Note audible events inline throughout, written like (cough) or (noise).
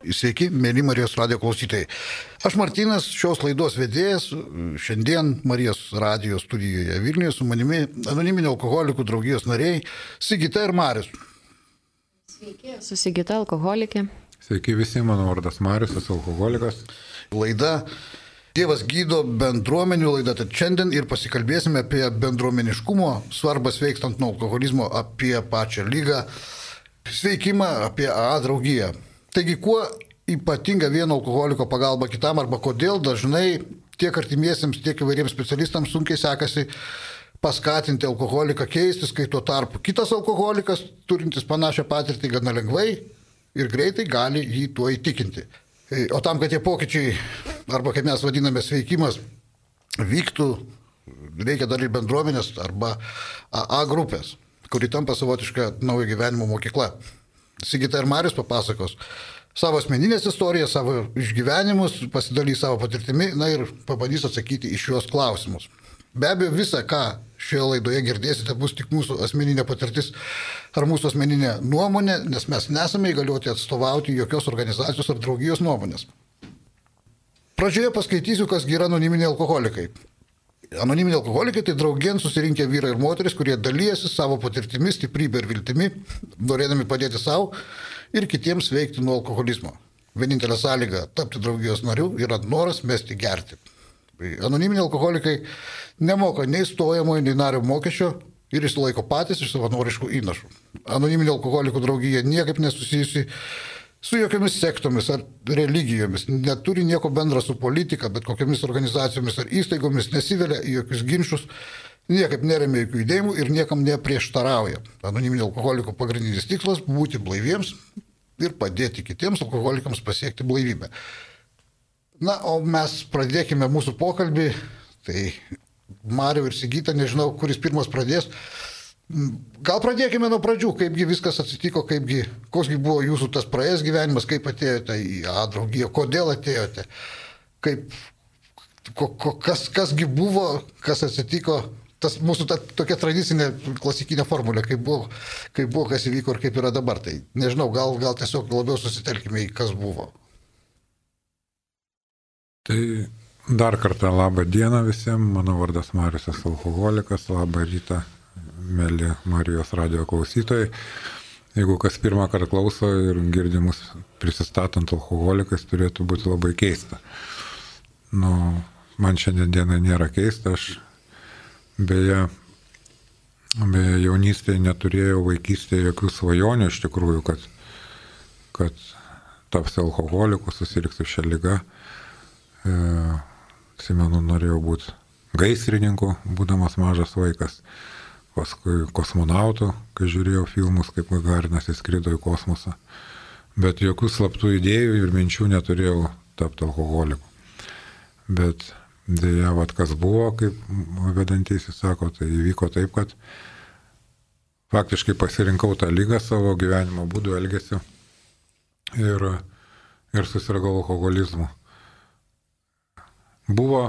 Sveiki, mėly Marijos radio klausytojai. Aš Martinas, šios laidos vedėjas, šiandien Marijos radio studijoje Vilniuje su manimi anoniminio alkoholikų draugijos nariai Sigita ir Marius. Sveiki, esu Sigita alkoholikė. Sveiki visi, mano vardas Marius, esu alkoholikas. Laida Dievas gydo bendruomenių laida, tad šiandien ir pasikalbėsime apie bendruomeniškumo svarbą sveikstant nuo alkoholizmo, apie pačią lygą, sveikimą, apie A draugiją. Taigi, kuo ypatinga vieno alkoholiko pagalba kitam arba kodėl dažnai tiek artimiesiems, tiek įvairiems specialistams sunkiai sekasi paskatinti alkoholiką keistis, kai tuo tarpu kitas alkoholikas, turintis panašią patirtį, gana lengvai ir greitai gali jį tuo įtikinti. O tam, kad tie pokyčiai, arba kaip mes vadiname sveikimas, vyktų, reikia dar ir bendruomenės arba AA grupės, kuri tampa savotiška naujo gyvenimo mokykla. Sigita ir Marius papasakos savo asmeninės istorijas, savo išgyvenimus, pasidalys savo patirtimi, na ir pabandys atsakyti iš šios klausimus. Be abejo, visa, ką šioje laidoje girdėsite, bus tik mūsų asmeninė patirtis ar mūsų asmeninė nuomonė, nes mes nesame įgaliuoti atstovauti jokios organizacijos ar draugijos nuomonės. Pradžioje paskaitysiu, kas yra anoniminiai alkoholikai. Anoniminiai alkoholikai tai draugien susirinkę vyrai ir moteris, kurie dalyjasi savo patirtimi, stiprybė ir viltimi, norėdami padėti savo ir kitiems veikti nuo alkoholizmo. Vienintelė sąlyga tapti draugijos nariu yra noras mesti gerti. Anoniminiai alkoholikai nemoka nei stojamojo, nei nario mokesčio ir išsilaiko patys iš savanoriškų įnašų. Anoniminio alkoholikų draugija niekaip nesusijusi su jokiamis sektomis ar religijomis, neturi nieko bendra su politika, bet kokiamis organizacijomis ar įstaigomis nesivelia į jokius ginčius, niekaip neremia jokių judėjimų ir niekam neprieštarauja. Anoniminio alkoholiko pagrindinis tikslas - būti blaiviems ir padėti kitiems alkoholikams pasiekti blaivybę. Na, o mes pradėkime mūsų pokalbį. Tai Mario ir Sigita, nežinau, kuris pirmas pradės. Gal pradėkime nuo pradžių, kaipgi viskas atsitiko, kaipgi, koksgi buvo jūsų tas praėjęs gyvenimas, kaip atėjote į A draugiją, kodėl atėjote, kaip, ko, ko, kas, kasgi buvo, kas atsitiko, tas mūsų ta, tokia tradicinė klasikinė formulė, kaip buvo, kaip buvo, kas įvyko ir kaip yra dabar. Tai nežinau, gal, gal tiesiog labiau susitelkime į kas buvo. Tai dar kartą labą dieną visiems, mano vardas Marius alkoholikas, labą rytą, mėly Marijos radio klausytojai. Jeigu kas pirmą kartą klauso ir girdimus prisistatant alkoholikais, turėtų būti labai keista. Nu, man šiandien diena nėra keista, aš beje, beje jaunystėje neturėjau vaikystėje jokių svajonių iš tikrųjų, kad, kad tapsiu alkoholiku, susirgsiu šią lygą. E, atsimenu, norėjau būti gaisrininku, būdamas mažas vaikas. Paskui kosmonautų, kai žiūrėjau filmus, kaip Gagarinas įskrido į kosmosą. Bet jokių slaptų idėjų ir minčių neturėjau tapti alkoholiku. Bet dėja, vad kas buvo, kaip vedantysis sako, tai įvyko taip, kad faktiškai pasirinkau tą lygą savo gyvenimo būdų elgesiu ir, ir susirgau alkoholizmu. Buvo,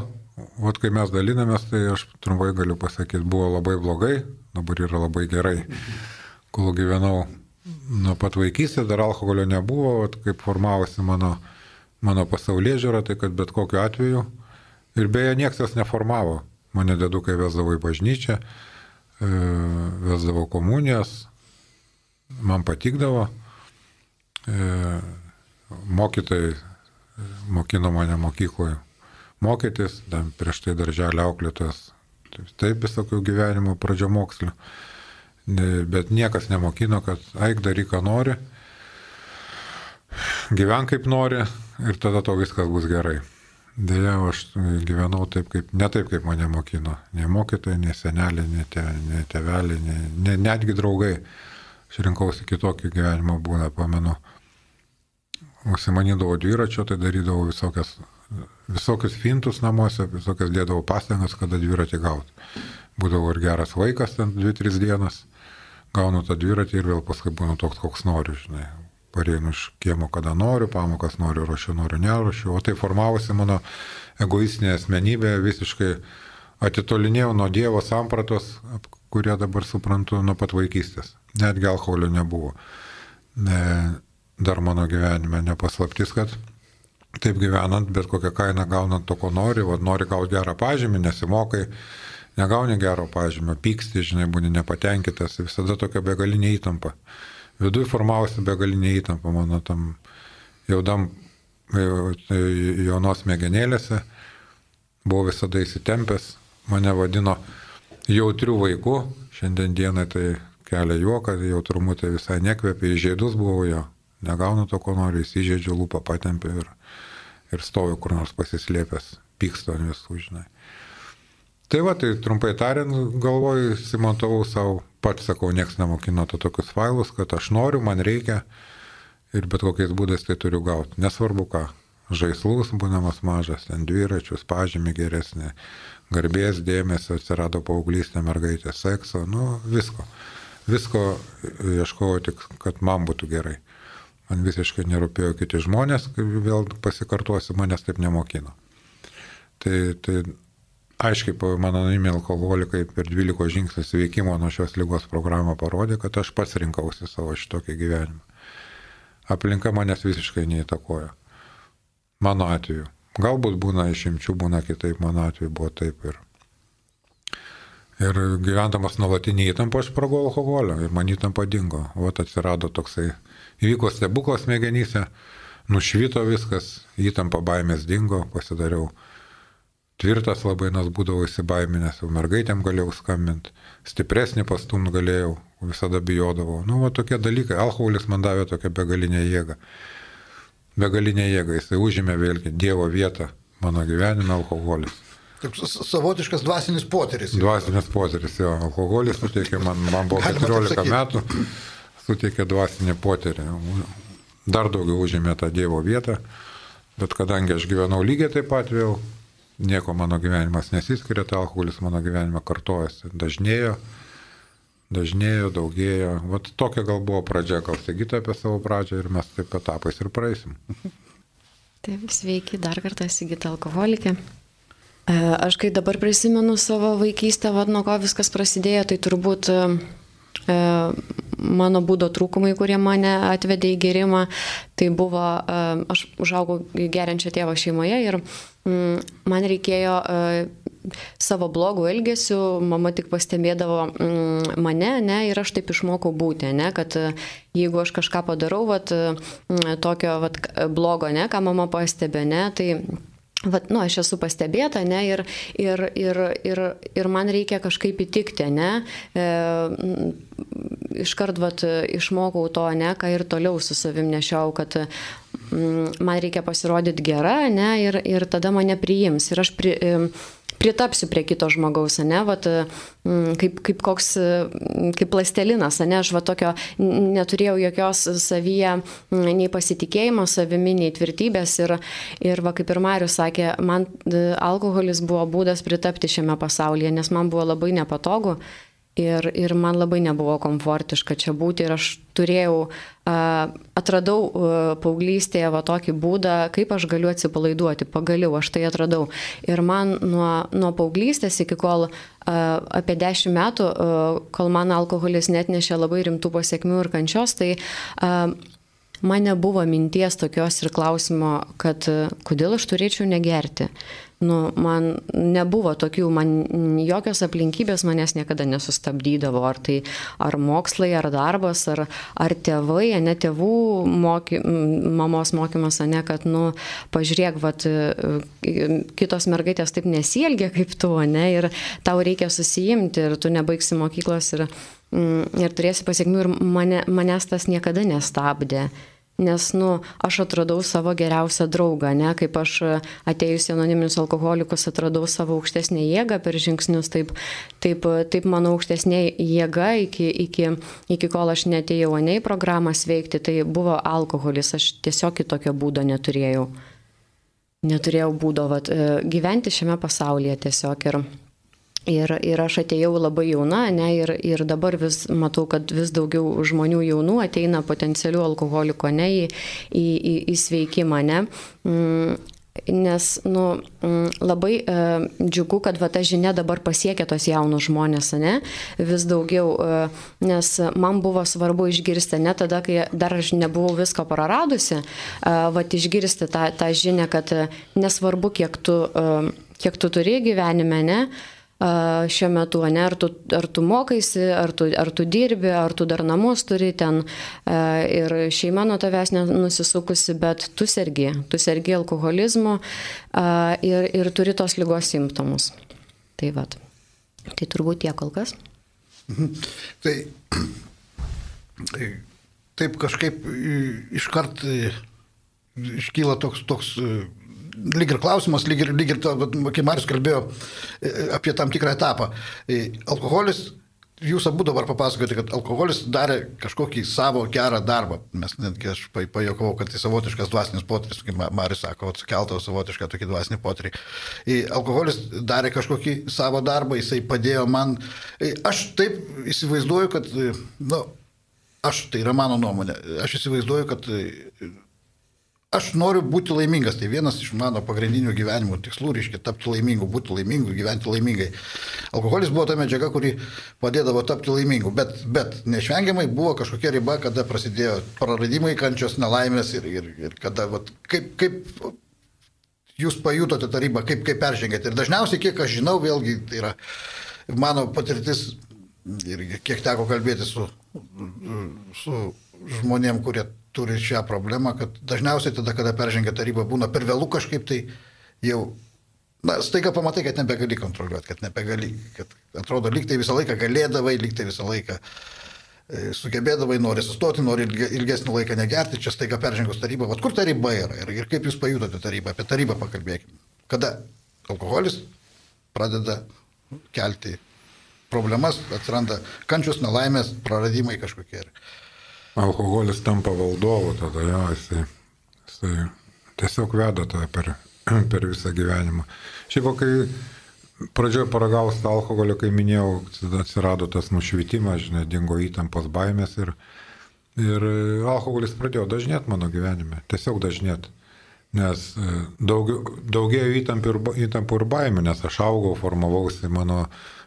vat kai mes dalinamės, tai aš trumpai galiu pasakyti, buvo labai blogai, dabar yra labai gerai. Kol gyvenau nuo pat vaikystės, dar alkoholio nebuvo, vat kaip formavosi mano, mano pasaulyje žiūra, tai kad bet kokiu atveju. Ir beje, niekas jas neformavo. Mane dedukai vesdavo į bažnyčią, e, vesdavo komunijas, man patikdavo. E, mokytojai mokino mane mokykloje mokytis, dar prieš tai darželio auklėtojas, taip visokių gyvenimo pradžio mokslių, bet niekas nemokino, kad eik daryk, ką nori, gyven kaip nori ir tada to viskas bus gerai. Deja, aš gyvenau taip, kaip, ne taip, kaip mane mokino. Ne mokytojai, ne seneliai, ne, te, ne teveliai, ne, ne, netgi draugai. Aš rinkausi kitokį gyvenimo būdą, pamenu. Užsimanydavau dviračio, tai darydavau visokias visokius fintus namuose, visokias dėdavau pastangas, kada dviratį gauti. Būdavo ir geras vaikas ten 2-3 dienas, gaunu tą dviratį ir vėl paskui būnu toks, koks noriu, žinai. Pareinu iš kiemo, kada noriu, pamokas noriu, ruošiu, noriu, neruošiu. O tai formavosi mano egoistinė asmenybė, visiškai atitolinėjau nuo Dievo sampratos, kurie dabar suprantu nuo pat vaikystės. Netgi alkoholio nebuvo. Ne, dar mano gyvenime nepaslaptis, kad taip gyvenant, bet kokią kainą gaunant to, ko nori, vad nori gauti gerą pažymį, nesimokai, negauni gero pažymio, pyksti, žinai, būni nepatenkintas, visada tokia begalinė įtampa. Viduje formavosi begalinė įtampa mano tam jaudam tai jaunos mėgenėlėse, buvau visada įsitempęs, mane vadino jautrių vaikų, šiandien dienai tai kelia juoką, jautrumu tai visai nekvėpia, įžeidus buvau jo, negaunu to, ko noriu, įsižeidžiu, lūpą patempiu ir, ir stoviu kur nors pasislėpęs, pykstu ant visų, žinai. Tai va, tai trumpai tariant, galvoju, simontavau savo, pats sakau, nieks nemokino to tokius failus, kad aš noriu, man reikia ir bet kokiais būdais tai turiu gauti. Nesvarbu ką. Žaislus būdamas mažas, ten dviračius, pažymį geresnį, garbės dėmesio, atsirado paauglystė, mergaitė, sekso, nu visko. Visko ieškojau tik, kad man būtų gerai. Man visiškai nerūpėjo kiti žmonės, vėl pasikartuosiu, manęs taip nemokino. Tai, tai aiškiai mano anoniminiai alkoholikai per 12 žingsnių sveikimo nuo šios lygos programą parodė, kad aš pats rinkausi savo šitokį gyvenimą. Aplinka manęs visiškai neįtakoja. Mano atveju. Galbūt būna išimčių, būna kitaip, mano atveju buvo taip ir. Ir gyvendamas nuolatinį įtampą aš pragau alkoholio ir man įtampa dingo. O atsirado toksai, įvyko stebuklas smegenyse, nušvito viskas, įtampa baimės dingo, pasidariau tvirtas labai, nes būdavau įsibaiminęs, jau mergaitėm galėjau skambinti, stipresnį pastum galėjau, visada bijodavau. Nu, va tokie dalykai, alkoholis man davė tokią begalinę jėgą. Begalinę jėgą, jisai užėmė vėlgi Dievo vietą mano gyvenime alkoholis. Toks savotiškas dvasinis potyris. Dvasinis potyris, jo, alkoholis suteikė, man, man buvo 14 metų, suteikė dvasinį potyrį. Dar daugiau užėmė tą Dievo vietą, bet kadangi aš gyvenau lygiai taip pat vėl, nieko mano gyvenimas nesiskiria, tai alkoholis mano gyvenime kartojasi, dažnėjo, dažnėjo, daugėjo. Vat tokia gal buvo pradžia, gal sagita apie savo pradžią ir mes taip etapais ir praeisim. Taip, sveiki, dar kartą Sigita alkoholikė. E, aš kai dabar prisimenu savo vaikystę, vad nuo ko viskas prasidėjo, tai turbūt e, mano būdo trūkumai, kurie mane atvedė į gerimą, tai buvo, e, aš užaugau geriančio tėvo šeimoje ir mm, man reikėjo e, savo blogų elgesių, mama tik pastebėdavo mm, mane, ne, ir aš taip išmokau būti, ne, kad e, jeigu aš kažką padarau, vat, tokio vat, blogo, ne, ką mama pastebė, ne, tai Vat, nu, aš esu pastebėta, ne, ir, ir, ir, ir, ir man reikia kažkaip įtikti, ne. E, iškart, vat, išmokau to, ne, ką ir toliau su savim nešiau, kad mm, man reikia pasirodyti gera, ne, ir, ir tada mane priims. Ir aš pri, pritapsiu prie kito žmogaus, ne, vat, mm, kaip, kaip koks, mm, kaip plastelinas, ne, aš va tokio neturėjau jokios savyje mm, nei pasitikėjimo savimi, nei tvirtybės ir, ir va kaip ir Marius sakė, man alkoholis buvo būdas pritapti šiame pasaulyje, nes man buvo labai nepatogu Ir, ir man labai nebuvo komfortiška čia būti ir aš turėjau, uh, atradau uh, paauglystėje va tokį būdą, kaip aš galiu atsipalaiduoti, pagaliau aš tai atradau. Ir man nuo, nuo paauglystės iki kol uh, apie 10 metų, kol man alkoholis net nešė labai rimtų pasiekmių ir kančios, tai man nebuvo minties tokios ir klausimo, kad kodėl aš turėčiau negerti nu, man nebuvo tokių, man jokios aplinkybės manęs niekada nesustabdydavo, ar tai ar mokslai, ar darbas, ar, ar tėvai, ne tėvų moky, mamos mokymas, ne, kad, nu, pažiūrėk, vat, kitos mergaitės taip nesielgia kaip tu, ne, ir tau reikia susijimti ir tu nebaigsi mokyklos ir, ir turėsi pasiekmių ir mane, manęs tas niekada nestabdė nes, nu, aš atradau savo geriausią draugą, ne, kaip aš atėjus į anoniminius alkoholikus atradau savo aukštesnę jėgą per žingsnius, taip, taip, taip mano aukštesnė jėga iki, iki, iki kol aš netėjau ne į programą sveikti, tai buvo alkoholis, aš tiesiog kitokio būdo neturėjau. Neturėjau būdo vat, gyventi šiame pasaulyje tiesiog ir Ir, ir aš atėjau labai jauna, ne, ir, ir dabar vis matau, kad vis daugiau žmonių jaunų ateina potencialių alkoholikų, ne, į, į, į, į sveikimą, ne. Mm, Nes nu, labai e, džiugu, kad va, ta žinia dabar pasiekia tos jaunus žmonės, ne? Vis daugiau, e, nes man buvo svarbu išgirsti, ne tada, kai dar aš nebuvau visko praradusi, e, va, išgirsti tą, tą žinią, kad e, nesvarbu, kiek tu, e, kiek tu turi gyvenime, ne? E, šiuo metu, ne, ar tu, ar tu mokaisi, ar tu, ar tu dirbi, ar tu dar namus turi ten ir šeima nuo tavęs nusisukusi, bet tu sergi, tu sergi alkoholizmu ir, ir turi tos lygos simptomus. Tai vad. Tai turbūt tiek kol kas. Mhm. Tai, tai taip kažkaip iškart iškyla toks, toks lyg ir klausimas, lyg ir, lyg ir to, kai Marius kalbėjo e, apie tam tikrą etapą. E, alkoholis, jūs abu dabar papasakote, kad alkoholis darė kažkokį savo gerą darbą. Mes netgi aš pajokavau, kad tai savotiškas dvasinis potyris, kaip Marius sako, sukeltavo savotišką tokį dvasinį potyrį. E, alkoholis darė kažkokį savo darbą, jisai padėjo man. Aš taip įsivaizduoju, kad, na, nu, aš, tai yra mano nuomonė, aš įsivaizduoju, kad Aš noriu būti laimingas, tai vienas iš mano pagrindinių gyvenimo tikslų, reiškia tapti laimingu, būti laimingu, gyventi laimingai. Alkoholis buvo ta medžiaga, kuri padėdavo tapti laimingu, bet, bet neišvengiamai buvo kažkokia riba, kada prasidėjo praradimai, kančios, nelaimės ir, ir, ir kada, vat, kaip, kaip jūs pajutote tą ribą, kaip, kaip peržengėte. Ir dažniausiai, kiek aš žinau, vėlgi tai yra mano patirtis ir kiek teko kalbėti su, su žmonėm, kurie turi šią problemą, kad dažniausiai tada, kada peržengia tarybą, būna per vėlų kažkaip tai jau, na, staiga pamatai, kad nebegali kontroliuoti, kad nebegali, kad atrodo, lyg tai visą laiką galėdavai, lyg tai visą laiką e, sugebėdavai, nori sustoti, nori ilgesnį laiką negerti, čia staiga peržengus tarybą. Vat kur ta riba yra ir, ir kaip jūs pajutote tarybą, apie tarybą pakalbėkime. Kada alkoholis pradeda kelti problemas, atsiranda kančius, nelaimės, praradimai kažkokie. Ir alkoholis tampa valdovu, tada jo, jisai, jisai tiesiog veda tą per, (clears throat) per visą gyvenimą. Šiaip, kai pradžioje paragaus tą alkoholį, kai minėjau, atsirado tas nušvitimas, žinai, dingo įtampos baimės ir, ir alkoholis pradėjo dažnėti mano gyvenime, tiesiog dažnėti. Nes e, daug, daugėjo įtampų ir, įtampų ir baimių, nes aš augau, formavausi, mano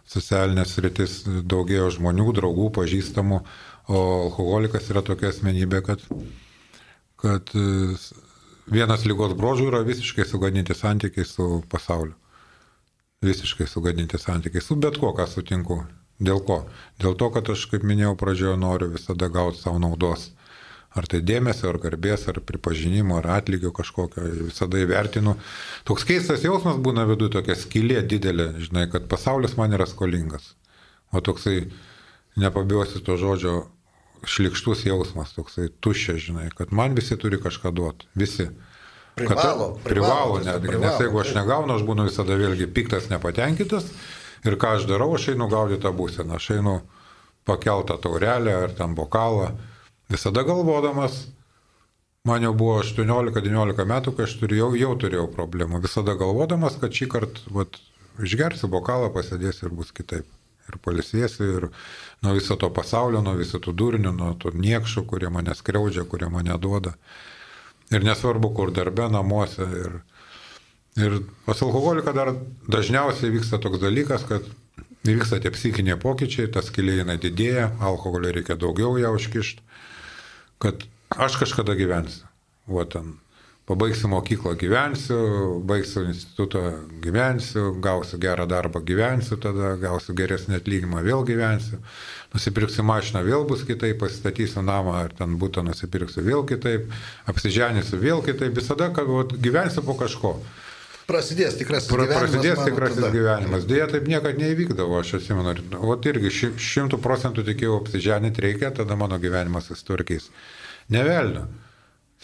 socialinės rytis daugėjo žmonių, draugų, pažįstamų, O alkoholikas yra tokia asmenybė, kad, kad e, vienas lygos brožų yra visiškai sugadinti santykiai su pasauliu. Visiškai sugadinti santykiai su bet kuo, ką sutinku. Dėl ko? Dėl to, kad aš, kaip minėjau pradžioje, noriu visada gauti savo naudos. Ar tai dėmesio, ar garbės, ar pripažinimo, ar atlygio kažkokio, visada įvertinu. Toks keistas jausmas būna viduje, tokia skylė didelė, žinai, kad pasaulis man yra skolingas. O toksai, nepabijosi to žodžio, šlikštus jausmas, toksai tuščias, žinai, kad man visi turi kažką duoti. Visi. Privalo, kad, privalo, privalo netgi, privalo, nes jeigu aš negaunu, aš būnu visada vėlgi piktas, nepatenkintas ir ką aš darau, aš einu gaudyti tą būseną, aš einu pakeltą taurelę ar ten bokalą, visada galvodamas, man jau buvo 18-19 metų, kai aš turėjau, jau turėjau problemų, visada galvodamas, kad šį kartą išgersiu bokalą, pasėdėsiu ir bus kitaip ir palisėsiu, ir nuo viso to pasaulio, nuo viso tų durnių, nuo tų niekšų, kurie mane skriaudžia, kurie mane duoda. Ir nesvarbu, kur darbe, namuose. Ir, ir pas alkoholiką dar dažniausiai vyksta toks dalykas, kad vyksta tie psichiniai pokyčiai, tas kilėjai didėja, alkoholio reikia daugiau ją užkišti, kad aš kažkada gyvensiu. O ten pabaigsiu mokyklą gyvensiu, baigsiu institutą gyvensiu, gausiu gerą darbą gyvensiu, tada gausiu geresnį atlyginimą vėl gyvensiu, nusipirksiu mašiną vėl bus kitaip, pasistatysiu namą ar ten būtų nusipirksiu vėl kitaip, apsiženysiu vėl kitaip, visada, kad vat, gyvensiu po kažko. Prasidės tikrasis pra, gyvenimas. Prasidės tikrasis tada. gyvenimas. Dėja, taip niekada neįvykdavo, aš atsimenu. O irgi šimtų procentų tikėjau apsiženyti reikia, tada mano gyvenimas įsturkiais. Nevelnio.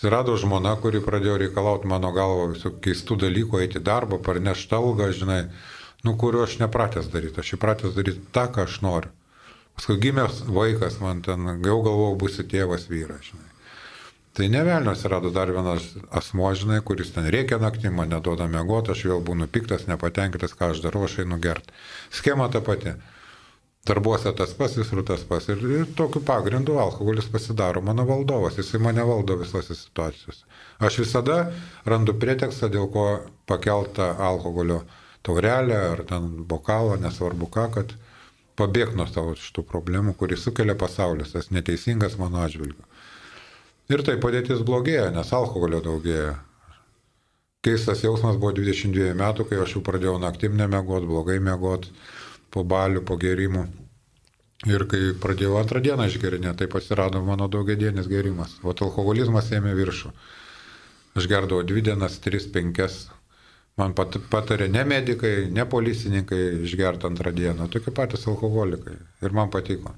Atsirado žmona, kuri pradėjo reikalauti mano galvo visų keistų dalykų, eiti darbą, parnešti algą, žinai, nu, kurio aš nepratęs daryti. Aš įpratęs daryti tą, ką aš noriu. Paskui gimęs vaikas, man ten, jau galvojau, būsi tėvas vyras, žinai. Tai nevelnio atsirado dar vienas asmo, žinai, kuris ten reikia naktį, man neduoda mėgoti, aš vėl būnu piktas, nepatenkintas, ką aš darau, aš einu gerti. Schema ta pati. Darbuose tas pas, visur tas pas. Ir, ir tokiu pagrindu alkoholis pasidaro mano valdovas, jisai mane valdo visose situacijose. Aš visada randu pretekstą, dėl ko pakeltą alkoholio taurelę ar ten bokalą, nesvarbu ką, kad pabėg nuo savo šitų problemų, kurį sukelia pasaulis, tas neteisingas mano atžvilgiu. Ir tai padėtis blogėja, nes alkoholio daugėja. Keistas jausmas buvo 22 metų, kai aš jau pradėjau naktim nemiegot, blogai miegot po balių, po gerimų. Ir kai pradėjau antrą dieną išgerinę, tai pasirado mano daugiadienis gerimas. O alkoholizmas ėmė viršų. Aš gerdavau dvi dienas, tris, penkias. Man pat, patarė ne medikai, ne policininkai išgerti antrą dieną, tokie patys alkoholikai. Ir man patiko.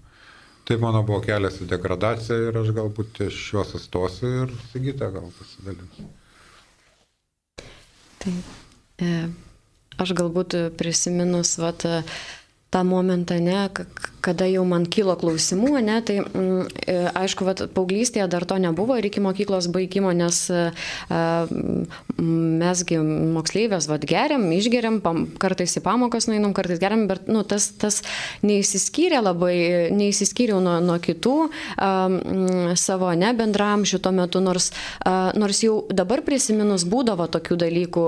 Tai mano buvo kelias į degradaciją ir aš galbūt ties šiuos astosiu ir Sigita gal pasidalinsiu. Taip. E, aš galbūt prisiminus, vat, tą momentą, ne, kada jau man kilo klausimų, ne, tai mm, e, aišku, vat, paauglystėje dar to nebuvo ir iki mokyklos baigimo, nes a, mesgi moksleivės vat, geriam, išgeriam, pam, kartais į pamokas nueinam, kartais geriam, bet nu, tas, tas neįsiskyrė labai, neįsiskyriau nuo, nuo kitų a, m, savo ne bendramžių tuo metu, nors, nors jau dabar prisiminus būdavo tokių dalykų,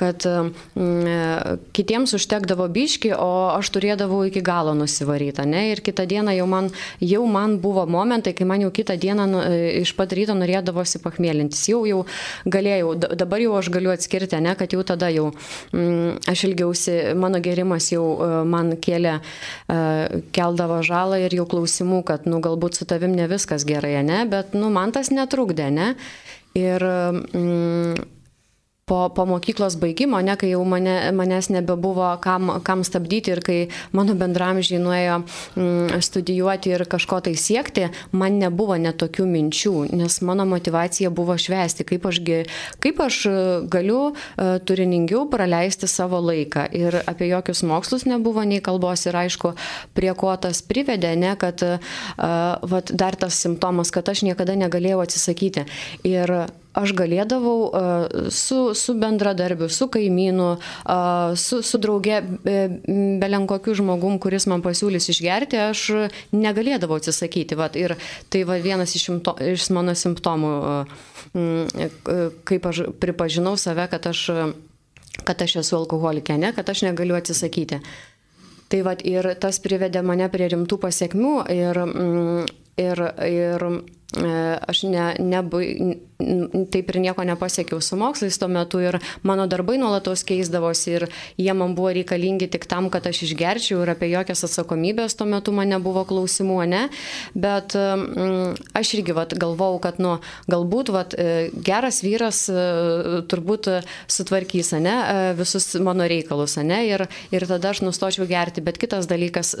kad a, m, kitiems užtekdavo biški, o aš turiu turėdavau iki galo nusivarytą, ne, ir kitą dieną jau man, jau man buvo momentai, kai man jau kitą dieną nu, e, iš pat ryto norėdavosi pachmėlintis, jau, jau galėjau, dabar jau aš galiu atskirti, ne, kad jau tada jau mm, aš ilgiausi, mano gerimas jau uh, man kėlė, uh, keldavo žalą ir jau klausimų, kad, nu, galbūt su tavim ne viskas gerai, ne, bet, nu, man tas netrukdė, ne. Ir mm, po, po mokyklos baigimo, ne, kai jau mane, manęs nebebuvo kam, kam stabdyti ir kai mano bendramžiai nuėjo mm, studijuoti ir kažko tai siekti, man nebuvo netokių minčių, nes mano motivacija buvo švesti, kaip aš, kaip aš e, galiu uh, turiningiau praleisti savo laiką. Ir apie jokius mokslus nebuvo nei kalbos ir aišku, prie ko tas privedė, ne, kad uh, vat, dar tas simptomas, kad aš niekada negalėjau atsisakyti. Ir aš galėdavau su, su bendradarbiu, su kaimynu, su, su drauge, belenkokiu žmogum, kuris man pasiūlys išgerti, aš negalėdavau atsisakyti. Vat, ir tai va, vienas iš, šimto, iš mano simptomų, kaip aš pripažinau save, kad aš, kad aš esu alkoholikė, ne, kad aš negaliu atsisakyti. Tai vad ir tas privedė mane prie rimtų pasiekmių ir, ir, ir E, aš ne, nebai, taip ir nieko nepasiekiau su mokslais tuo metu ir mano darbai nuolatos keisdavosi ir jie man buvo reikalingi tik tam, kad aš išgerčiau ir apie jokias atsakomybės tuo metu man nebuvo klausimų, ne, bet mm, aš irgi vat, galvau, kad nu, galbūt vat, e, geras vyras e, turbūt sutvarkys, ne, visus mano reikalus, ne, ir, ir tada aš nustočiau gerti, bet kitas dalykas,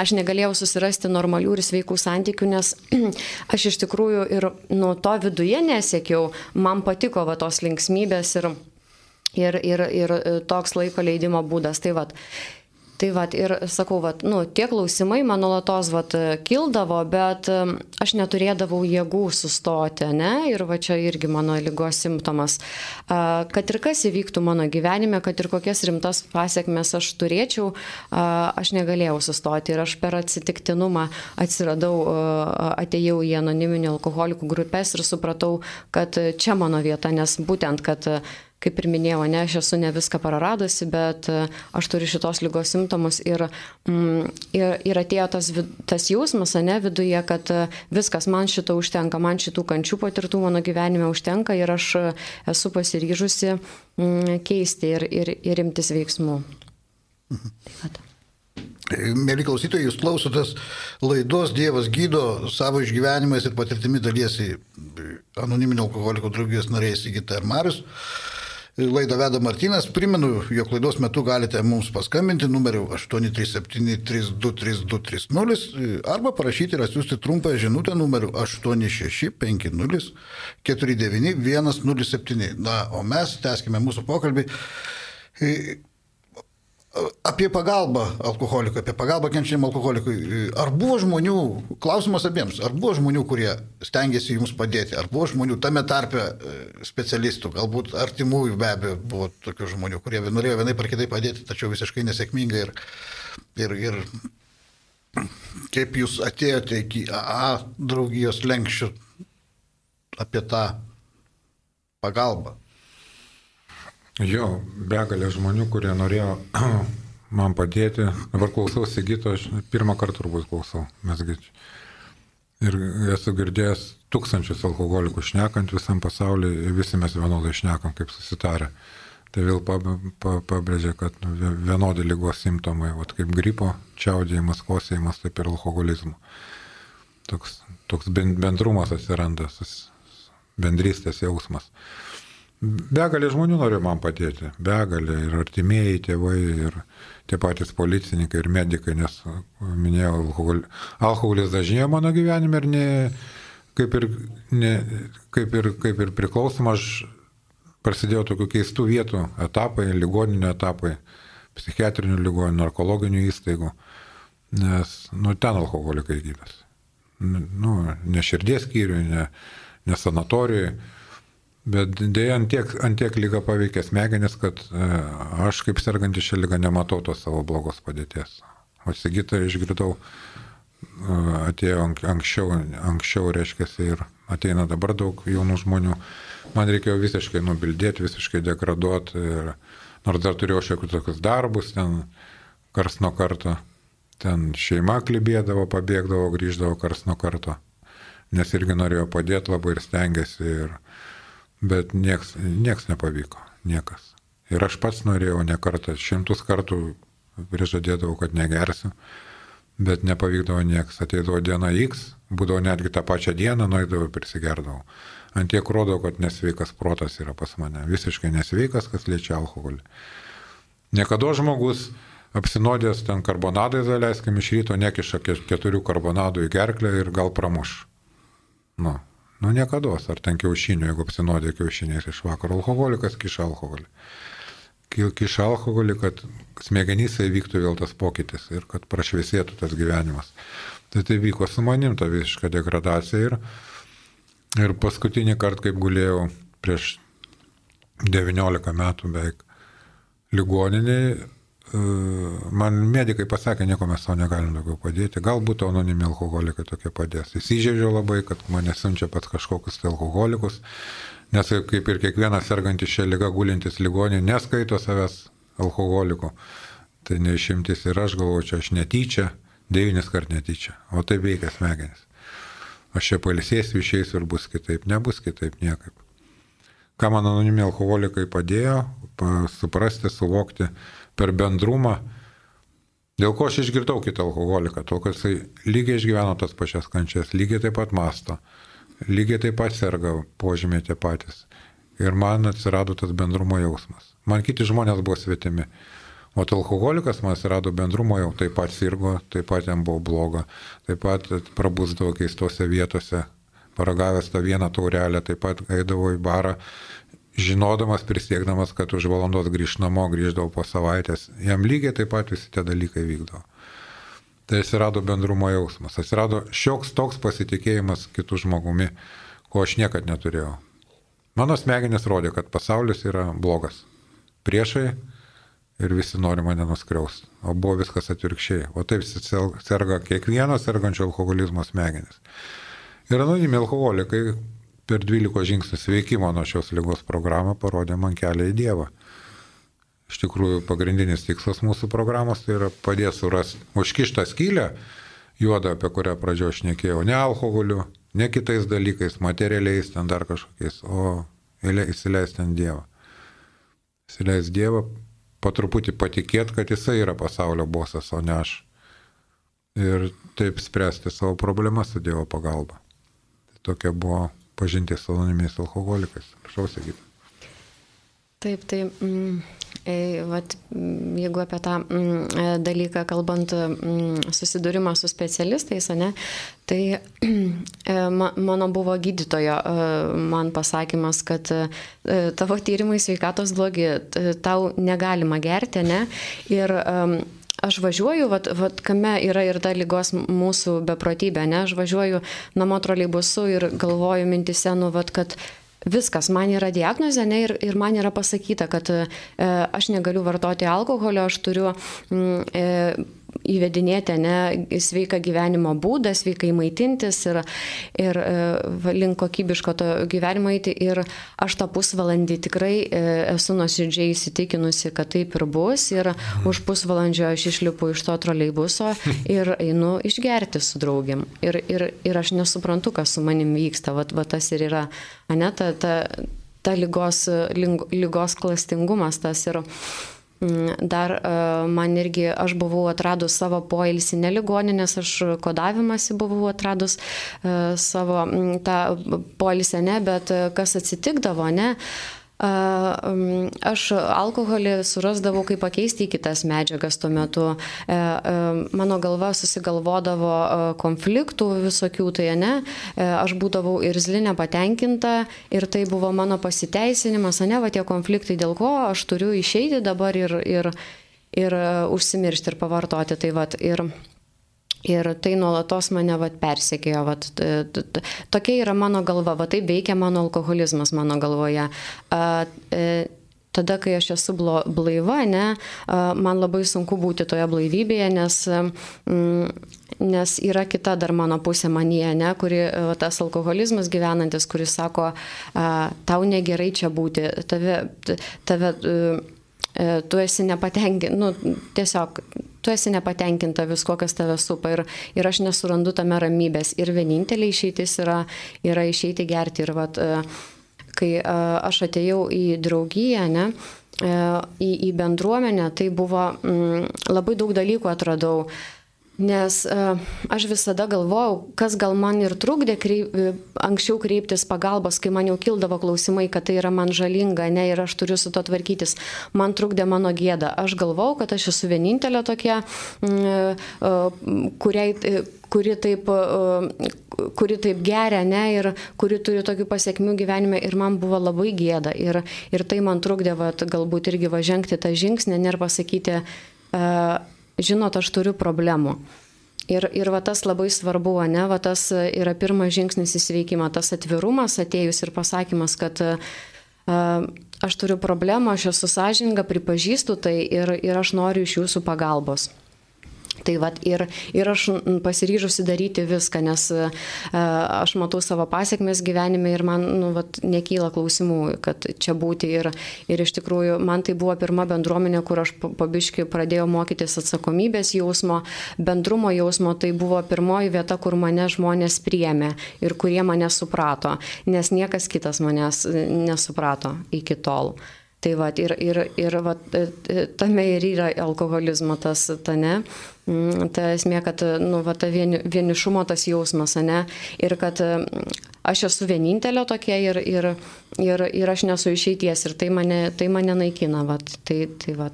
aš negalėjau susirasti normalių ir sveikų santykių, nes (clears throat) aš iš tikrųjų ir nuo to viduje nesiekiau, man patiko va tos linksmybės ir, ir, ir, ir toks laiko leidimo būdas. Tai vad, Tai vad ir sakau, vat, nu, tie klausimai man nuolatos vat, kildavo, bet aš neturėdavau jėgų sustoti, ne? Ir va čia irgi mano lygos simptomas. Kad ir kas įvyktų mano gyvenime, kad ir kokias rimtas pasiekmes aš turėčiau, aš negalėjau sustoti. Ir aš per atsitiktinumą atsiradau, atėjau į anoniminių alkoholikų grupės ir supratau, kad čia mano vieta, nes būtent, kad kaip ir minėjau, ne, aš esu ne viską praradusi, bet e, aš turiu šitos lygos simptomus ir, mm, ir, ir atėjo tas, tas jausmas, ne, viduje, kad e, viskas, man šito užtenka, man šitų kančių patirtų mano gyvenime užtenka ir aš e, esu pasiryžusi mm, keisti ir, ir, ir imtis veiksmų. Mhm. Mėly klausytojai, jūs klausotės laidos Dievas gydo savo išgyvenimais ir patirtimi dalysi anoniminio alkoholiko draugijos nariais Sigita ir Marius. Laidą veda Martinas. Primenu, jog laidos metu galite mums paskambinti numeriu 837-323230 arba parašyti ir atsiųsti trumpą žinutę numeriu 8650-49-107. Na, o mes tęskime mūsų pokalbį Apie pagalbą alkoholikui, apie pagalbą kenčiam alkoholikui. Ar buvo žmonių, klausimas abiems, ar buvo žmonių, kurie stengiasi jums padėti, ar buvo žmonių tame tarpe e, specialistų, galbūt artimųjų be abejo buvo tokių žmonių, kurie norėjo vienai par kitai padėti, tačiau visiškai nesėkmingai ir, ir, ir kaip jūs atėjote iki AA draugijos lenkščių apie tą pagalbą? Jo, begalė žmonių, kurie norėjo (clears throat) man padėti. Dabar klausau Sigito, aš pirmą kartą turbūt klausau, mesgi. Ir esu girdėjęs tūkstančius alkoholikų šnekant visam pasaulyje, visi mes vienodai šnekam, kaip susitarę. Tai vėl pabrėžia, kad vienodi lygos simptomai, vat, kaip gripo, čiaudėjimas, kosėjimas, taip ir alkoholizmo. Toks, toks bendrumas atsiranda, bendrystės jausmas. Begalė žmonių nori man padėti, begalė ir artimieji tėvai, ir tie patys policininkai, ir medikai, nes minėjau, alkohol, alkoholis dažnėjo mano gyvenime ir ne, kaip ir, ne, kaip ir, kaip ir priklausoma, aš prasidėjo tokių keistų vietų etapai, ligoninių etapai, psichiatrinių ligoninių, narkologinių įstaigų, nes, nu, ten alkoholikai gyvės. Nu, ne širdies skyriui, ne, ne sanatorijoje, bet dėja ant tiek, ant tiek lyga paveikia smegenis, kad e, aš kaip sergantis šią lygą nematau tos savo blogos padėties. O Sigitą išgirdau atėjo anksčiau, anksčiau reiškia, ir ateina dabar daug jaunų žmonių. Man reikėjo visiškai nubildėti, visiškai degraduoti, nors dar turėjau šiokius tokius darbus, ten kars nuo karto, ten šeima klibėdavo, pabėgdavo, grįždavo kars nuo karto, nes irgi norėjo padėti labai ir stengiasi, ir, bet nieks, nieks nepavyko, niekas. Ir aš pats norėjau ne kartą, šimtus kartų prižadėdavau, kad negersiu bet nepavykdavo nieks. Ateidavo diena X, būdavo netgi tą pačią dieną, nuėdavo ir prisigerdavau. Antiek rodo, kad nesveikas protas yra pas mane. Visiškai nesveikas, kas liečia alkoholį. Niekada žmogus apsinodęs ten karbonadais, leiskim iš ryto, nekiša keturių karbonadų į gerklę ir gal pramuš. Nu, nu niekada, ar ten kiaušinių, jeigu apsinodė kiaušiniais iš vakaro, alkoholikas kiša alkoholį kiša alkoholį, kad smegenyse įvyktų vėl tas pokytis ir kad prašviesėtų tas gyvenimas. Tai tai vyko su manim ta visiška degradacija ir, ir paskutinį kartą, kaip guėjau prieš 19 metų beveik ligoniniai, man medikai pasakė, nieko mes savo negalim daugiau padėti, galbūt anonimi alkoholikai tokie padės. Įsižeidžiau labai, kad mane siunčia pat kažkokius tai alkoholikus Nes kaip ir kiekvienas sergantis šią lygą gulintis ligonį neskaito savęs alkoholiku. Tai neišimtis ir aš galvoju, čia aš netyčia, devynis kart netyčia, o tai veikia smegenis. Aš čia palisėsiu, išeisiu ir bus kitaip, nebus kitaip niekaip. Ką man anonimi alkoholikai padėjo suprasti, suvokti per bendrumą, dėl ko aš išgirdau kitą alkoholiką, to, kad jisai lygiai išgyveno tas pačias kančias, lygiai taip pat masto lygiai taip pat serga požymiai tie patys. Ir man atsirado tas bendrumo jausmas. Man kiti žmonės buvo svetimi. O alkoholikas man atsirado bendrumo jau, taip pat sirgo, taip pat jam buvo bloga, taip pat prabusdavo keistose vietose, paragavęs tą vieną taurelę, taip pat eidavo į barą, žinodamas, prisiekdamas, kad už valandos grįž namo, grįždavo po savaitės. Jam lygiai taip pat visi tie dalykai vykdavo. Tai atsirado bendrumo jausmas, atsirado šioks toks pasitikėjimas kitų žmogumi, ko aš niekad neturėjau. Mano smegenis rodė, kad pasaulis yra blogas. Priešai ir visi nori mane nuskriausti. O buvo viskas atvirkščiai. O taip serga kiekvieno sergančio alkoholizmo smegenis. Ir anonimi alkoholikai per 12 žingsnių sveikimo nuo šios lygos programą parodė man kelią į Dievą. Iš tikrųjų, pagrindinis tikslas mūsų programos tai yra padėti surasti užkištą skylę, juodą, apie kurią pradžio aš nekėjau, ne alkoholiu, ne kitais dalykais, materialiais, ten dar kažkokiais, o įsileisti ant Dievą. Įsileisti Dievą, po truputį patikėti, kad jisai yra pasaulio bosas, o ne aš. Ir taip spręsti savo problemas su Dievo pagalba. Tai tokia buvo pažinti su anonimiais alkoholikais. Prašau sakyti. Taip, tai mm, E, vat, jeigu apie tą mm, e, dalyką kalbant, mm, susidūrimą su specialistais, ne, tai (clears throat) e, mano buvo gydytojo man pasakymas, kad tavo tyrimai sveikatos blogi, tau negalima gerti, ne? Ir aš važiuoju, vat, vat, kame yra ir ta lygos mūsų beprotybė, ne? Aš važiuoju namo troleibusu ir galvoju mintise, nu, vat, kad viskas, man yra diagnozė ne, ir, ir man yra pasakyta, kad e, aš negaliu vartoti alkoholio, aš turiu mm, e, įvedinėti ne sveiką gyvenimo būdą, sveikai maitintis ir, ir e, link kokybiško to gyvenimo eiti. Ir aš tą pusvalandį tikrai e, esu nuoširdžiai įsitikinusi, kad taip ir bus. Ir už pusvalandžio aš išlipu iš to troleibuso ir einu išgerti su draugiam. Ir, ir, ir aš nesuprantu, kas su manim vyksta. Vat, vat tas ir yra, ne, ta, ta, ta lygos, lygos klastingumas tas ir mm, dar e, man irgi, aš buvau atradus savo poilsį neligoninės, aš kodavimąsi buvau atradus e, savo mm, tą poilsį, ne, bet e, kas atsitikdavo, ne, Aš alkoholį surasdavau, kaip pakeisti į kitas medžiagas tuo metu. E, e, mano galva susigalvodavo konfliktų visokių, tai ne. E, aš būdavau ir zlinė patenkinta ir tai buvo mano pasiteisinimas, ne, va tie konfliktai, dėl ko aš turiu išeiti dabar ir, ir, ir užsimiršti ir pavartoti. Tai va, ir, Ir tai nuolatos mane vat, persekėjo. Vat, tokia yra mano galva, va taip veikia mano alkoholizmas mano galvoje. A, e, tada, kai aš esu blaiva, ne, man labai sunku būti toje blaivybėje, nes, mm, nes yra kita dar mano pusė manyje, ne, kuri tas alkoholizmas gyvenantis, kuris sako, tau negerai čia būti, tave, tave e, tu esi nepatenkinta, nu, tiesiog tu esi nepatenkinta visko, kas tave supa ir, ir aš nesurandu tame ramybės. Ir vienintelė išeitis yra, yra išeiti gerti. Ir vat, e, kai e, aš atėjau į draugiją, ne, e, į, į bendruomenę, tai buvo m, mm, labai daug dalykų atradau. Nes uh, aš visada galvojau, kas gal man ir trukdė kreip, anksčiau kreiptis pagalbos, kai man jau kildavo klausimai, kad tai yra man žalinga, ne, ir aš turiu su to tvarkytis. Man trukdė mano gėda. Aš galvojau, kad aš esu vienintelė tokia, uh, uh, kuriai, kuri taip, kuri taip geria, ne, ir kuri turi tokių pasiekmių gyvenime ir man buvo labai gėda. Ir, ir tai man trukdė, va, galbūt irgi važengti tą žingsnį ir pasakyti, uh, žinot, aš turiu problemų. Ir, ir va tas labai svarbu, ne, va tas yra pirmas žingsnis į sveikimą, tas atvirumas atėjus ir pasakymas, kad uh, aš turiu problemą, aš esu sąžinga, pripažįstu tai ir, ir aš noriu iš jūsų pagalbos. Tai vat, ir, ir aš pasiryžusi daryti viską, nes uh, aš matau savo pasiekmes gyvenime ir man nu, vat, nekyla klausimų, kad čia būti. Ir, ir iš tikrųjų man tai buvo pirma bendruomenė, kur aš pabiškai pradėjau mokytis atsakomybės jausmo, bendrumo jausmo. Tai buvo pirmoji vieta, kur mane žmonės priemė ir kurie mane suprato, nes niekas kitas manęs nesuprato iki tol. Tai va, ir, ir, ir va, tame ir yra alkoholizmo tas, ta ne, mm, ta esmė, kad, nu, va, ta vieni, vienišumo tas jausmas, ne, ir kad mm, aš esu vienintelė tokia ir, ir, ir, ir aš nesu išeities ir tai mane, tai mane naikina, va, tai, tai va.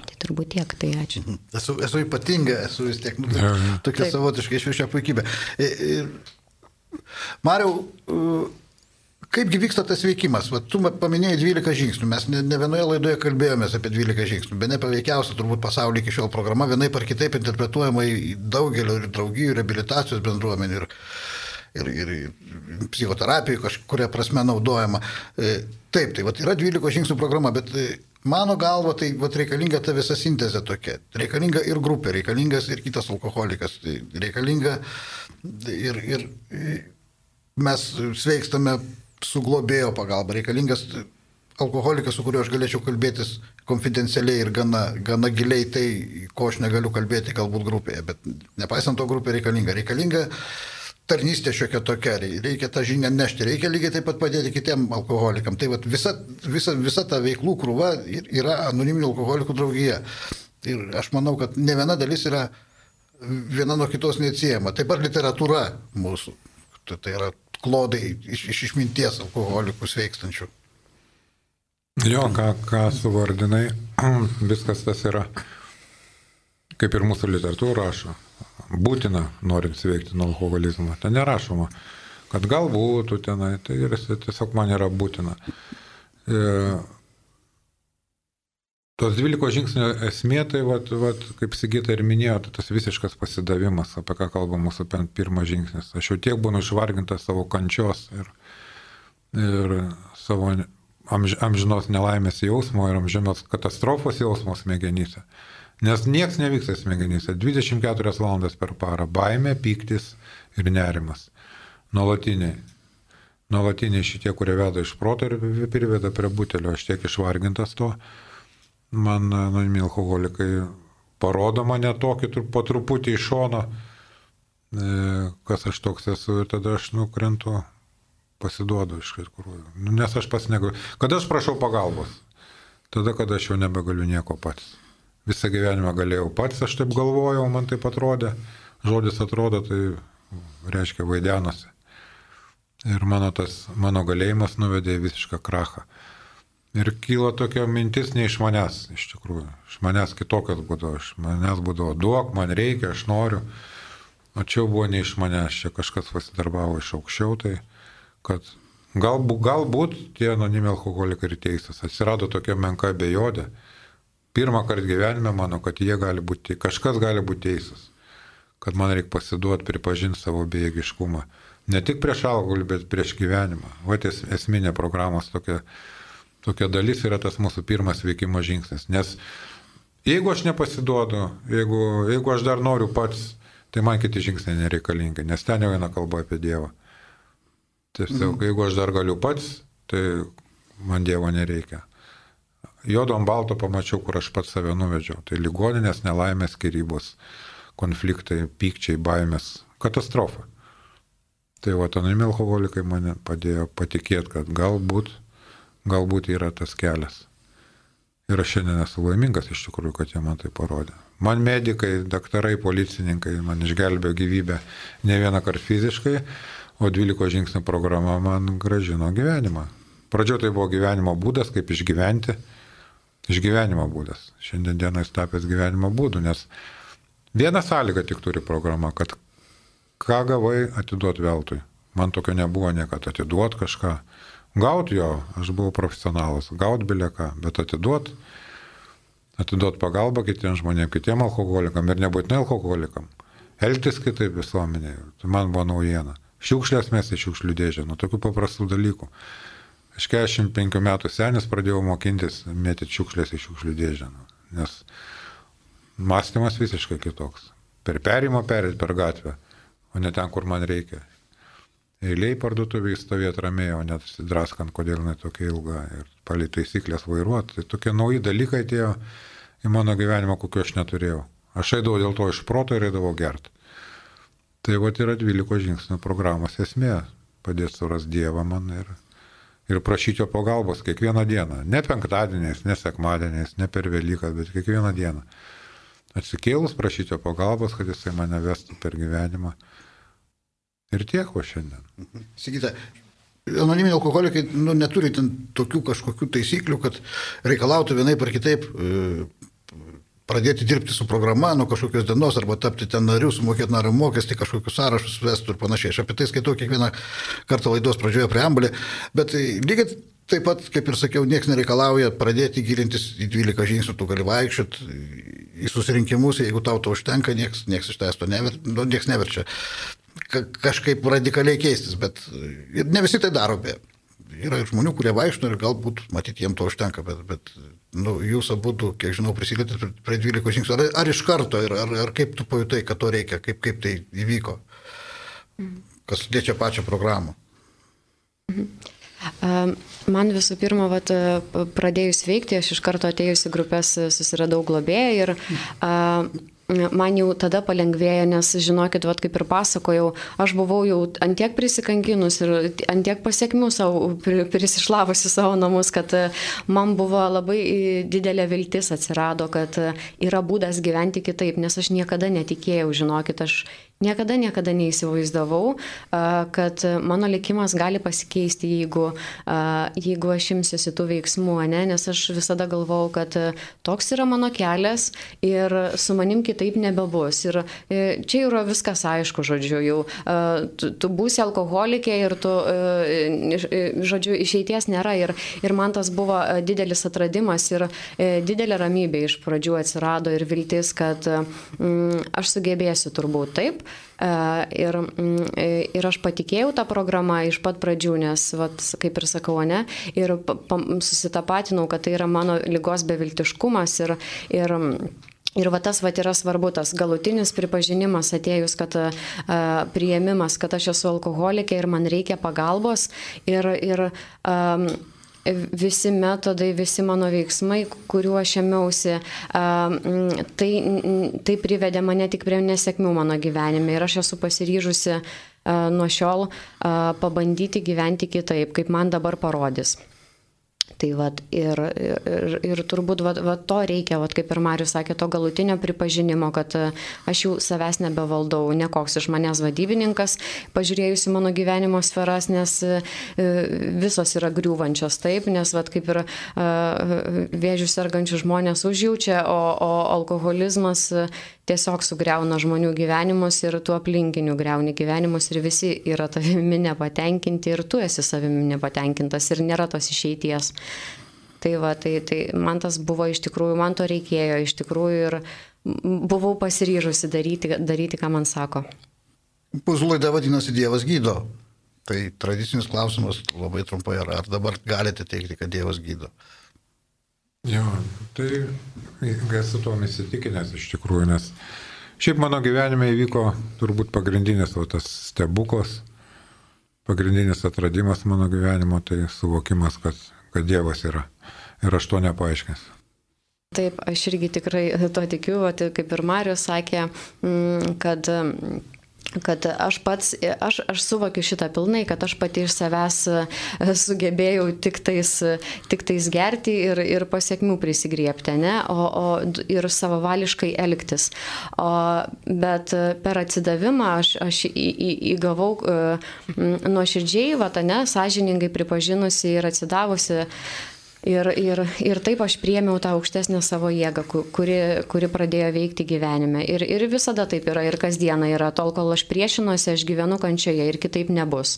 Tai turbūt tiek, tai ačiū. Mhm. Esu, esu ypatinga, esu vis tiek, nu, tai, tokia Taip. savotiškai šviešia puikybė. Mariau, Kaipgi vyksta tas veikimas? Va, tu paminėjai 12 žingsnių, mes ne, ne vienoje laidoje kalbėjomės apie 12 žingsnių, be nepaveikiausia turbūt pasaulyje iki šiol programa vienaip ar kitaip interpretuojama į daugelio ir draugijų, reabilitacijos bendruomenių ir, ir, ir, psichoterapijų kažkuria prasme naudojama. E, taip, tai va, yra 12 žingsnių programa, bet e, mano galva tai va, reikalinga ta visa sintezė tokia. Reikalinga ir grupė, reikalingas ir kitas alkoholikas, tai reikalinga ir, ir mes sveikstame su globėjo pagalba, reikalingas alkoholikas, su kuriuo aš galėčiau kalbėtis konfidencialiai ir gana, gana giliai tai, ko aš negaliu kalbėti galbūt grupėje, bet nepaisant to grupė reikalinga. Reikalinga tarnystė šiokia tokia, reikia tą žinią nešti, reikia lygiai taip pat padėti kitiem alkoholikam. Tai vat, visa, visa, visa ta veiklų krūva yra anoniminių alkoholikų draugija. Ir aš manau, kad ne viena dalis yra viena nuo kitos neatsiejama. Taip pat literatūra mūsų. Tai, tai yra klodai iš, iš išminties alkoholikų sveikstančių. Jo, ką, ką suvardinai, (clears throat) viskas tas yra, kaip ir mūsų literatūra rašo, būtina norint sveikti nuo alkoholizmo. Ten nerašoma, kad galbūt tenai, tai ir tiesiog man yra būtina. E, Tos 12 žingsnių esmė, tai, vat, vat, kaip Sigita ir minėjo, tai tas visiškas pasidavimas, apie ką kalba mūsų pirmas žingsnis. Aš jau tiek būnu išvargintas savo kančios ir, ir savo amž, amžinos nelaimės jausmo ir amžinos katastrofos jausmo smegenyse. Nes nieks nevyksta smegenyse. 24 valandas per parą. Baimė, pyktis ir nerimas. Nuolatiniai. Nuolatiniai šitie, kurie veda iš proto ir priveda prie butelio. Aš tiek išvargintas to. Man, anonimi alkoholikai, parodo mane tokį po truputį iš šono, e, kas aš toks esu ir tada aš nukrentu, pasiduodu iš tikrųjų. Nu, nes aš pas negaliu. Kada aš prašau pagalbos? Tada, kada aš jau nebegaliu nieko pats visą gyvenimą galėjau pats, aš taip galvojau, man taip atrodė, žodis atrodo, tai reiškia vaidenosi. Ir mano tas, mano galėjimas nuvedė į visišką krachą. Ir kyla tokia mintis ne iš manęs, iš tikrųjų. Iš manęs kitokios būdavo, iš manęs būdavo duok, man reikia, aš noriu. O čia buvo ne iš manęs, čia kažkas pasidarbavo iš aukščiau, tai kad galbūt, galbūt tie anonimi alkoholikai ir teisas. Atsirado tokia menka bejodė pirmą kartą gyvenime mano, kad jie gali būti, kažkas gali būti teisas, kad man reikia pasiduoti, pripažinti savo bejėgiškumą. Ne tik prieš alkoholį, bet prieš gyvenimą. O ties esminė programos tokia, tokia dalis yra tas mūsų pirmas veikimo žingsnis. Nes jeigu aš nepasiduodu, jeigu, jeigu aš dar noriu pats, tai man kiti žingsniai nereikalingi, nes ten jau eina kalba apie Dievą. Tiesiog, mm. jeigu aš dar galiu pats, tai man Dievo nereikia juodo ant balto pamačiau, kur aš pats save nuvedžiau. Tai ligoninės, nelaimės, skirybos, konfliktai, pykčiai, baimės, katastrofa. Tai va, anonimi alkoholikai mane padėjo patikėti, kad galbūt, galbūt yra tas kelias. Ir aš šiandien esu laimingas iš tikrųjų, kad jie man tai parodė. Man medikai, daktarai, policininkai man išgelbėjo gyvybę ne vieną kartą fiziškai, o 12 žingsnių programa man gražino gyvenimą. Pradžioje tai buvo gyvenimo būdas, kaip išgyventi, išgyvenimo būdas. Šiandien dieną jis tapęs gyvenimo būdu, nes viena sąlyga tik turi programa, kad ką gavai atiduot veltui. Man tokio nebuvo niekada atiduot kažką. Gaut jo, aš buvau profesionalas, gaut bilieką, bet atiduot, atiduot pagalbą kitiems žmonėms, kitiems alkoholikam ir nebūtinai alkoholikam. Elgtis kitaip visuomenėje, tai man buvo naujiena. Šiukšlės mes į šiukšlių dėžę, nuo tokių paprastų dalykų. Aš 45 metų senis pradėjau mokintis mėtyti šiukšlės į šiukšlių dėžę, nu, nes mąstymas visiškai kitoks. Per perimą perėti per gatvę, o ne ten, kur man reikia. Eiliai parduotuviai stovėti ramiai, o net sidraskant, kodėl jinai tokia ilga ir palei taisyklės vairuoti. Tai tokie nauji dalykai atėjo į mano gyvenimą, kokio aš neturėjau. Aš eidavau dėl to iš proto ir eidavau gert. Tai va yra 12 žingsnių programos esmė - padėti surasti Dievą man ir ir prašyti jo pagalbos kiekvieną dieną. Ne penktadieniais, ne sekmadieniais, ne per Velyką, bet kiekvieną dieną. Atsikėlus prašyti jo pagalbos, kad jisai mane vestų per gyvenimą. Ir tiek va šiandien. Mhm. Sakykite, anoniminiai alkoholikai nu, neturi ten tokių kažkokių taisyklių, kad reikalautų vienai par kitaip e, pradėti dirbti su programa nuo kažkokios dienos arba tapti ten nariu, sumokėti nario mokestį, kažkokius sąrašus vestų ir panašiai. Aš apie tai skaitau kiekvieną kartą laidos pradžioje preambulį, bet lygiai taip pat, kaip ir sakiau, niekas nereikalauja pradėti gilintis į 12 žingsnių, tu gali vaikščioti į susirinkimus, jeigu tau to užtenka, niekas, niekas iš tavęs to never, nu, niekas neverčia kažkaip radikaliai keistis, bet ir ne visi tai daro, be. Yra žmonių, kurie vaikšto ir galbūt, matyti, jiems to užtenka, bet, bet nu, jūs abu, kiek žinau, prisilėtėte prie 12 žingsnių. Ar, ar iš karto, ar, ar, kaip tu pajutai, kad to reikia, kaip, kaip tai įvyko, kas liečia pačią programą? Man visų pirma, vat, pradėjus veikti, aš iš karto atėjusi grupės susiradau globėją ir uh, man jau tada palengvėjo, nes žinokit, vat, kaip ir pasakojau, aš buvau jau antiek prisikankinus ir antiek pasiekmių savo, prisišlavusi savo namus, kad e, man buvo labai didelė viltis atsirado, kad e, yra būdas gyventi kitaip, nes aš niekada netikėjau, žinokit, aš Niekada, niekada neįsivaizdavau, kad mano likimas gali pasikeisti, jeigu, jeigu aš imsiuosi tų veiksmų, ne? nes aš visada galvau, kad toks yra mano kelias ir su manim kitaip nebebus. Ir e, čia yra viskas aišku, žodžiu, jau tu, tu būsi alkoholikė ir tu, e, žodžiu, išeities nėra. Ir, ir man tas buvo didelis atradimas ir e, didelė ramybė iš pradžių atsirado ir viltis, kad mm, aš sugebėsiu turbūt taip. E, ir, mm, e, ir aš patikėjau tą programą iš pat pradžių, nes, vat, kaip ir sakau, ne, ir susitapatinau, kad tai yra mano lygos beviltiškumas ir, ir Ir va tas va yra svarbu, tas galutinis pripažinimas atėjus, kad a, prieimimas, kad aš esu alkoholikė ir man reikia pagalbos. Ir, ir a, visi metodai, visi mano veiksmai, kuriuo aš ėmiausi, tai, tai privedė mane tik prie nesėkmių mano gyvenime. Ir aš esu pasiryžusi nuo šiol pabandyti gyventi kitaip, kaip man dabar parodys. Tai vat, ir, ir, ir turbūt vat, vat, to reikia, vat, kaip ir Marius sakė, to galutinio pripažinimo, kad e, aš jau savęs nebevaldau, nekoks iš manęs vadybininkas, pažiūrėjusi mano gyvenimo sferas, nes e, visos yra griūvančios taip, nes vat, kaip ir e, vėžių sergančių žmonės užjaučia, o, o alkoholizmas tiesiog sugriauna žmonių gyvenimus ir tu aplinkinių greuni gyvenimus ir visi yra tavimi nepatenkinti ir tu esi savimi nepatenkintas ir nėra tos išeities. Tai va, tai, tai man tas buvo iš tikrųjų, man to reikėjo iš tikrųjų ir buvau pasiryžusi daryti, daryti ką man sako. Mūsų laida vadinasi Dievas gydo. Tai tradicinis klausimas labai trumpai, ar, ar dabar galite teikti, kad Dievas gydo? Jo, tai esu tuom įsitikinęs iš tikrųjų, nes šiaip mano gyvenime įvyko turbūt pagrindinis o tas stebuklas, pagrindinis atradimas mano gyvenimo, tai suvokimas, kad, kad Dievas yra. Ir aš to nepaaiškęs. Taip, aš irgi tikrai to tikiu, kaip ir Marius sakė, mm, kad kad aš pats, aš, aš suvokiu šitą pilnai, kad aš pati iš savęs e, sugebėjau tik tais, tik tais gerti ir, ir pasiekmių prisigriepti, ne, o, o ir savavališkai elgtis. O, bet per atsidavimą aš, aš į, į, įgavau uh, nuoširdžiai, va, ne, sąžiningai pripažinusi ir atsidavusi Ir, ir, ir taip aš priemiau tą aukštesnę savo jėgą, kuri, kuri pradėjo veikti gyvenime. Ir, ir visada taip yra, ir kasdieną yra. Tol, kol aš priešinuosi, aš gyvenu kančioje ir kitaip nebus.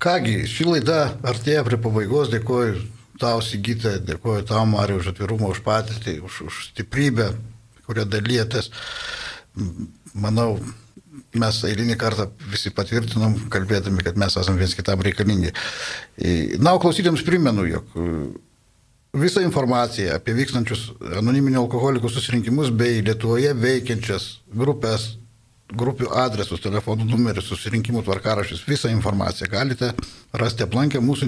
Kągi, ši laida artėja prie pabaigos. Dėkuoju tau, Sigita, dėkuoju tau, Mariu, už atvirumą, už patirtį, už, už stiprybę, kurią dalyjatės. Manau, mes eilinį kartą visi patvirtinom, kalbėdami, kad mes esame viens kitam reikalingi. Na, o klausytėms primenu, jog Visą informaciją apie vykstančius anoniminių alkoholikų susirinkimus bei Lietuvoje veikiančias grupės, grupių adresus, telefonų numerius, susirinkimų tvarkarašius, visą informaciją galite rasti aplankę mūsų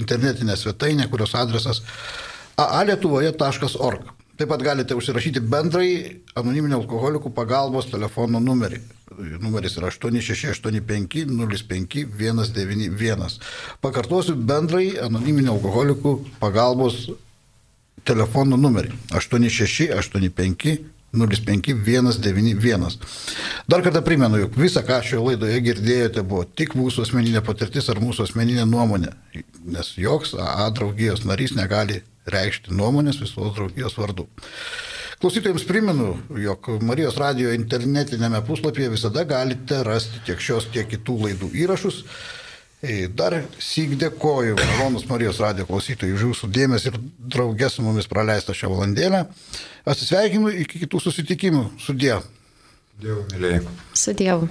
internetinę svetainę, kurios adresas aalietuvoje.org. Taip pat galite užsirašyti bendrai anoniminio alkoholikų pagalbos telefono numerį. Numeris yra 8685-05-191. Pakartosiu bendrai anoniminio alkoholikų pagalbos telefono numerį 8685 05191. Dar kartą primenu, jog visa, ką šioje laidoje girdėjote, buvo tik mūsų asmeninė patirtis ar mūsų asmeninė nuomonė, nes joks A draugijos narys negali reikšti nuomonės visos draugijos vardu. Klausytojams primenu, jog Marijos radio internetinėme puslapyje visada galite rasti tiek šios, tiek kitų laidų įrašus. E, dar sėk dėkoju, malonus Marijos radio klausytojai, už jūsų dėmesį ir draugės su mumis praleistą šią valandėlę. Atsisveikinu iki kitų susitikimų. Sudė. Dievu, mėlyje. Su Dievu.